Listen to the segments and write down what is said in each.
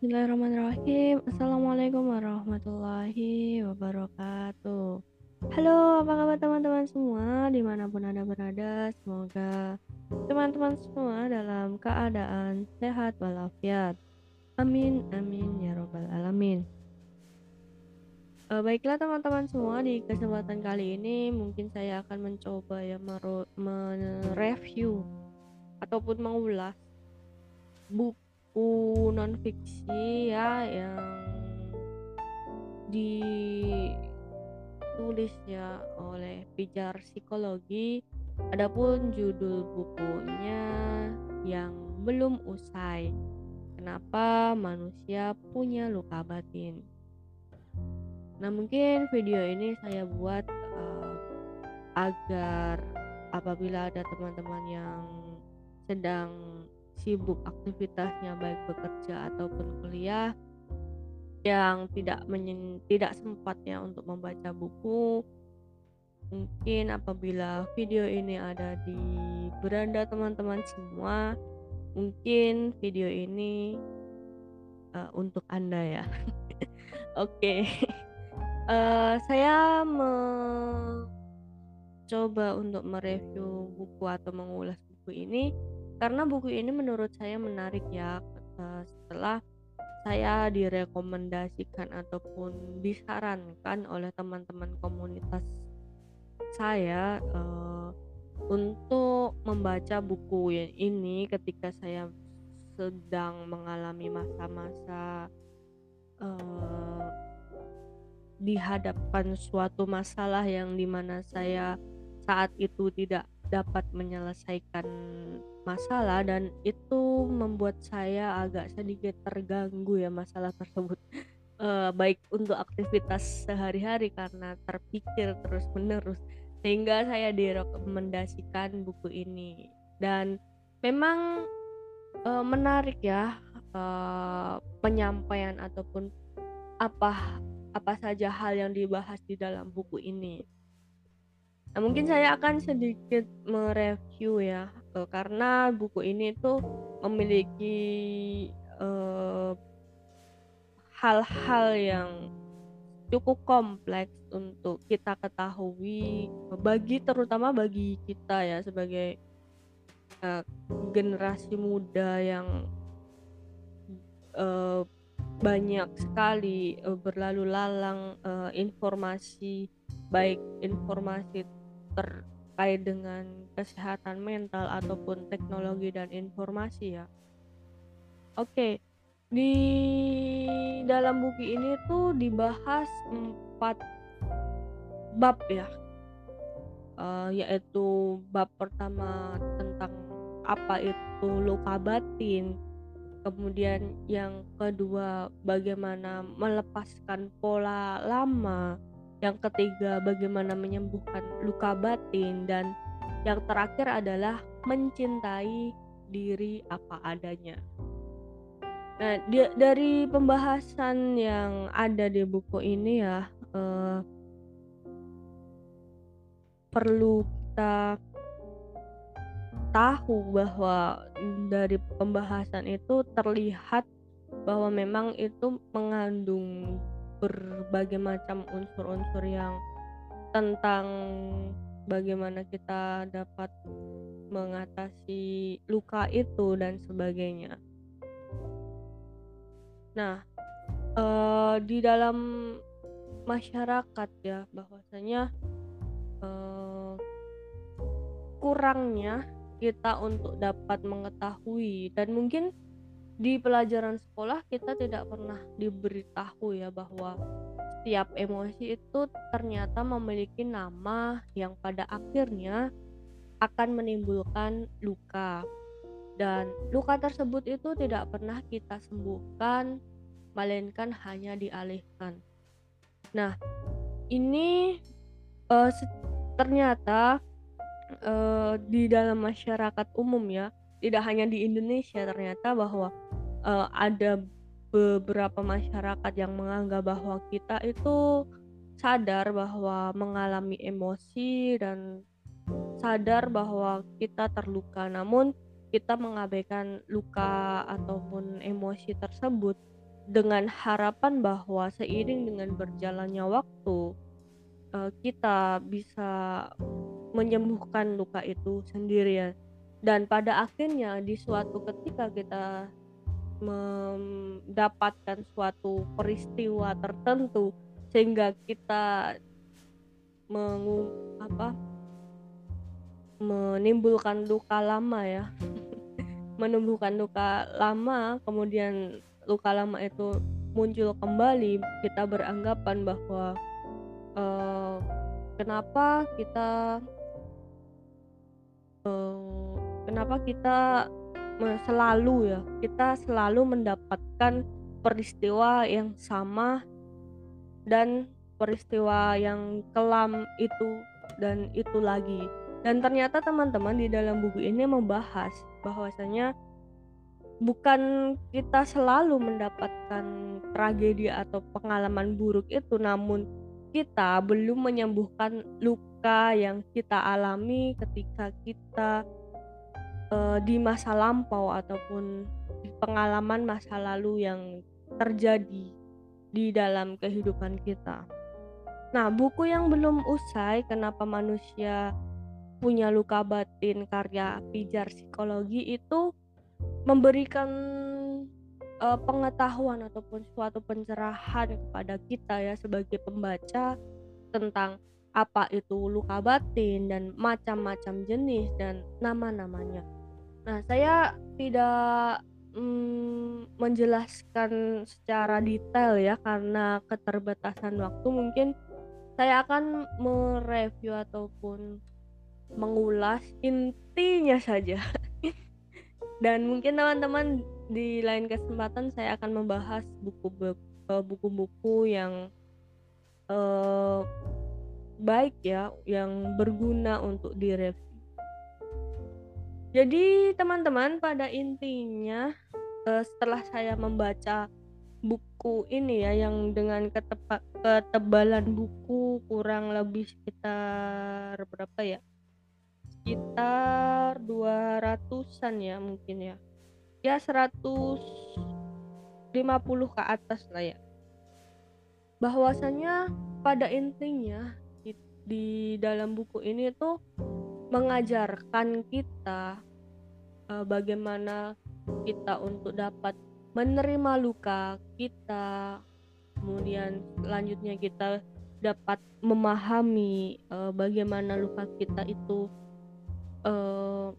Bismillahirrahmanirrahim. Assalamualaikum warahmatullahi wabarakatuh. Halo, apa kabar teman-teman semua di mana pun anda berada? Semoga teman-teman semua dalam keadaan sehat walafiat. Amin, amin ya robbal alamin. Uh, baiklah teman-teman semua di kesempatan kali ini mungkin saya akan mencoba ya mereview ataupun mengulas buku buku non-fiksi ya yang ditulisnya oleh pijar psikologi. Adapun judul bukunya yang belum usai kenapa manusia punya luka batin? Nah mungkin video ini saya buat uh, agar apabila ada teman-teman yang sedang sibuk aktivitasnya baik bekerja ataupun kuliah yang tidak menyen, tidak sempatnya untuk membaca buku. Mungkin apabila video ini ada di beranda teman-teman semua mungkin video ini uh, untuk anda ya. Oke. Okay. uh, eh, saya mencoba untuk mereview buku atau mengulas buku ini karena buku ini menurut saya menarik ya setelah saya direkomendasikan ataupun disarankan oleh teman-teman komunitas saya uh, untuk membaca buku ini ketika saya sedang mengalami masa-masa uh, dihadapkan suatu masalah yang di mana saya saat itu tidak dapat menyelesaikan masalah dan itu membuat saya agak sedikit terganggu ya masalah tersebut. Uh, baik untuk aktivitas sehari-hari karena terpikir terus-menerus sehingga saya direkomendasikan buku ini. Dan memang uh, menarik ya uh, penyampaian ataupun apa apa saja hal yang dibahas di dalam buku ini Nah, mungkin saya akan sedikit mereview ya, uh, karena buku ini tuh memiliki hal hal-hal yang cukup kompleks untuk kita ketahui bagi terutama bagi kita ya sebagai uh, generasi muda yang uh, banyak sekali uh, berlalu lalang uh, informasi baik informasi terkait dengan kesehatan mental ataupun teknologi dan informasi ya. Oke, di dalam buku ini tuh dibahas empat bab ya, uh, yaitu bab pertama tentang apa itu luka batin, kemudian yang kedua bagaimana melepaskan pola lama, yang ketiga bagaimana menyembuhkan luka batin dan yang terakhir adalah mencintai diri apa adanya. Nah, di, dari pembahasan yang ada di buku ini ya eh, perlu kita tahu bahwa dari pembahasan itu terlihat bahwa memang itu mengandung berbagai macam unsur-unsur yang tentang bagaimana kita dapat mengatasi luka itu dan sebagainya. Nah, uh, di dalam masyarakat ya bahwasanya uh, kurangnya kita untuk dapat mengetahui dan mungkin di pelajaran sekolah kita tidak pernah diberitahu ya bahwa setiap emosi itu ternyata memiliki nama yang pada akhirnya akan menimbulkan luka dan luka tersebut itu tidak pernah kita sembuhkan melainkan hanya dialihkan. Nah ini uh, ternyata uh, di dalam masyarakat umum ya tidak hanya di Indonesia ternyata bahwa uh, ada beberapa masyarakat yang menganggap bahwa kita itu sadar bahwa mengalami emosi dan sadar bahwa kita terluka namun kita mengabaikan luka ataupun emosi tersebut dengan harapan bahwa seiring dengan berjalannya waktu, eee, kita bisa menyembuhkan luka itu sendiri ya. Dan pada akhirnya di suatu ketika kita mendapatkan suatu peristiwa tertentu sehingga kita mengu apa, menimbulkan luka lama ya, menumbuhkan luka lama, kemudian luka lama itu muncul kembali, kita beranggapan bahwa, eee, kenapa kita eee, kenapa kita selalu ya, kita selalu mendapatkan peristiwa yang sama dan peristiwa yang kelam itu dan itu lagi. Dan ternyata teman-teman di dalam buku ini membahas bahwasanya bukan kita selalu mendapatkan tragedi atau pengalaman buruk itu, namun kita belum menyembuhkan luka yang kita alami ketika kita, eee, di masa lampau ataupun pengalaman masa lalu yang terjadi di dalam kehidupan kita. Nah, buku yang belum usai, Kenapa Manusia Punya Luka Batin karya Pijar Psikologi itu memberikan, eee, pengetahuan ataupun suatu pencerahan kepada kita ya sebagai pembaca tentang apa itu luka batin dan macam-macam jenis dan nama-namanya. Nah, saya tidak, mmm, menjelaskan secara detail ya karena keterbatasan waktu mungkin saya akan mereview ataupun mengulas intinya saja. Dan mungkin teman-teman di lain kesempatan saya akan membahas eee, buku-buku yang, eee, baik ya, yang berguna untuk direview. Jadi teman-teman pada intinya, eee, setelah saya membaca buku ini ya yang dengan ketepa ketebalan buku kurang lebih sekitar berapa ya, sekitar 200-an ya mungkin ya. Ya 150 ke atas lah ya. Bahwasanya pada intinya di di dalam buku ini tuh mengajarkan kita, eee, bagaimana kita untuk dapat menerima luka kita, kemudian selanjutnya kita dapat memahami, eee, bagaimana luka kita itu, eee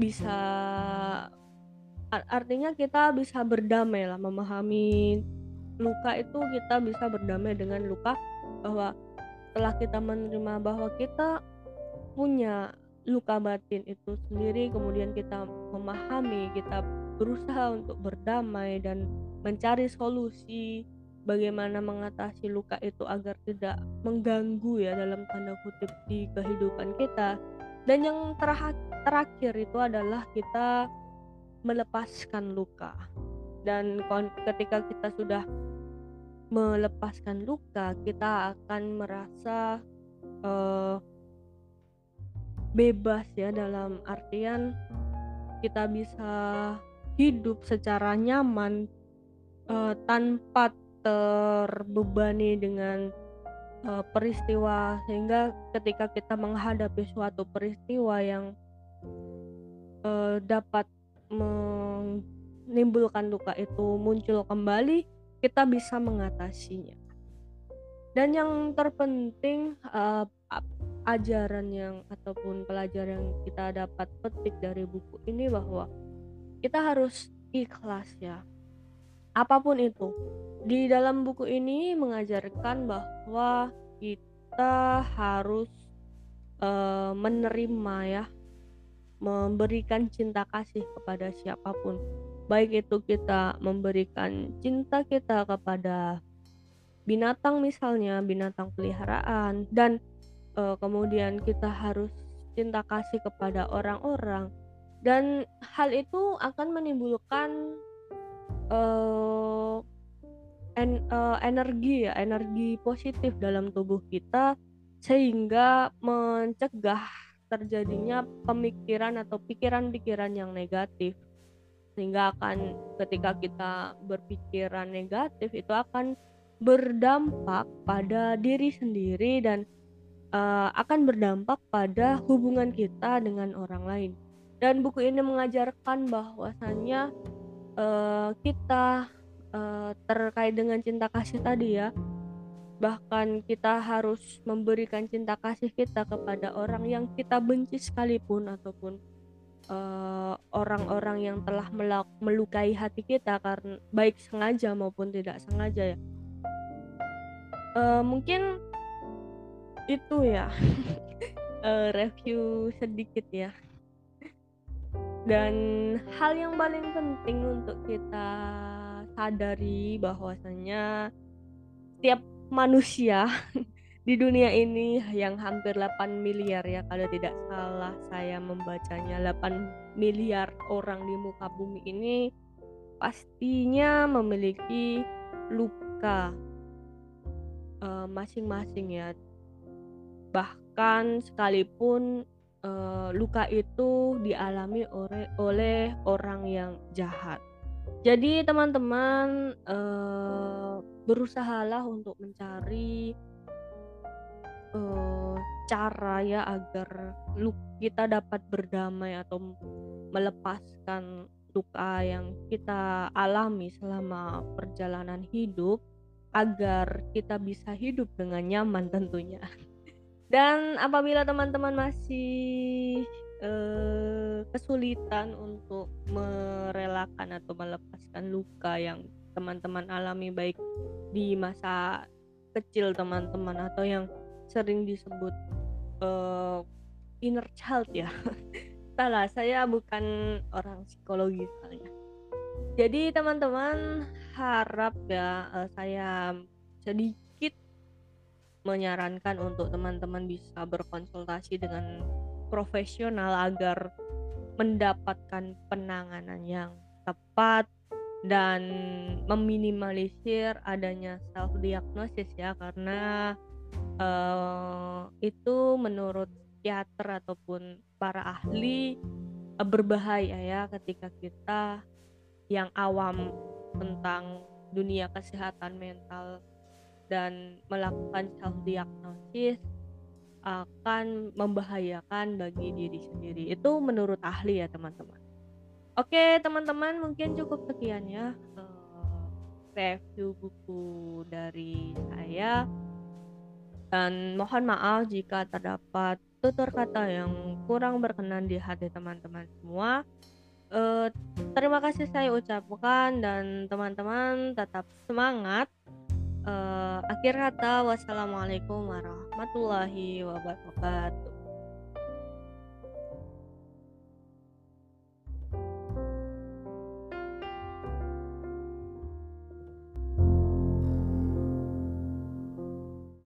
bisa ar artinya kita bisa berdamailah, memahami luka itu kita bisa berdamai dengan luka, bahwa setelah kita menerima bahwa kita punya luka batin itu sendiri, kemudian kita memahami, kita berusaha untuk berdamai dan mencari solusi bagaimana mengatasi luka itu agar tidak mengganggu ya dalam tanda kutip di kehidupan kita. Dan yang terakhir itu adalah kita melepaskan luka. Dan ketika kita sudah melepaskan luka, kita akan merasa, eee bebas ya dalam artian kita bisa hidup secara nyaman, eee, tanpa terbebani dengan, eee, peristiwa sehingga ketika kita menghadapi suatu peristiwa yang eee, dapat menimbulkan luka itu muncul kembali, kita bisa mengatasinya. Dan yang terpenting, ap ajaran yang ataupun pelajaran yang kita dapat petik dari buku ini bahwa kita harus ikhlas ya. Apa pun itu. Di dalam buku ini mengajarkan bahwa kita harus, eee, menerima ya, memberikan cinta kasih kepada siapa pun. Baik itu kita memberikan cinta kita kepada binatang misalnya, binatang peliharaan dan, eee, kemudian kita harus cinta kasih kepada orang-orang dan hal itu akan menimbulkan, eee, en eee, energi ya, energi positif dalam tubuh kita sehingga mencegah terjadinya pemikiran atau pikiran-pikiran yang negatif. sehingga akan ketika kita berpikiran negatif itu akan berdampak pada diri sendiri dan uh, akan berdampak pada hubungan kita dengan orang lain. Dan buku ini mengajarkan bahwasannya uh, kita uh, terkait dengan cinta kasih tadi ya, bahkan kita harus memberikan cinta kasih kita kepada orang yang kita benci sekalipun ataupun orang-orang uh, yang telah melukai hati kita karena baik sengaja maupun tidak sengaja ya. Uh, mungkin itu ya. Uh, review sedikit ya. Dan hal yang paling penting untuk kita sadari bahwasanya setiap manusia di dunia ini yang hampir 8 miliar ya kalau tidak salah saya membacanya 8 miliar orang di muka bumi ini pastinya memiliki luka eh, masing-masing uh, ya bahkan sekalipun uh, luka itu dialami oleh oleh orang yang jahat. Jadi teman-teman uh, berusahalah untuk mencari uh, cara ya agar kita dapat berdamai atau melepaskan luka yang kita alami selama perjalanan hidup agar kita bisa hidup dengan nyaman tentunya. Dan apabila teman-teman masih uh, kesulitan untuk merelakan atau melepaskan luka yang teman-teman alami baik di masa kecil teman-teman atau yang sering disebut uh, inner child ya. Salah, saya bukan orang psikologi soalnya. Jadi teman-teman harap ya uh, saya sedikit menyarankan untuk teman-teman bisa berkonsultasi dengan profesional agar mendapatkan penanganan yang tepat dan meminimalisir adanya self diagnosis ya karena uh, itu menurut psikiater ataupun para ahli uh, berbahaya ya ketika kita yang awam tentang dunia kesehatan mental dan melakukan self diagnosis akan membahayakan bagi diri sendiri. Itu menurut ahli ya, teman-teman. Oke, teman-teman, mungkin cukup sekian ya uh, review buku dari saya. Dan mohon maaf jika terdapat tutur kata yang kurang berkenan di hati teman-teman semua. Uh, terima kasih saya ucapkan dan teman-teman tetap semangat uh, akhir kata wassalamualaikum warahmatullahi wabarakatuh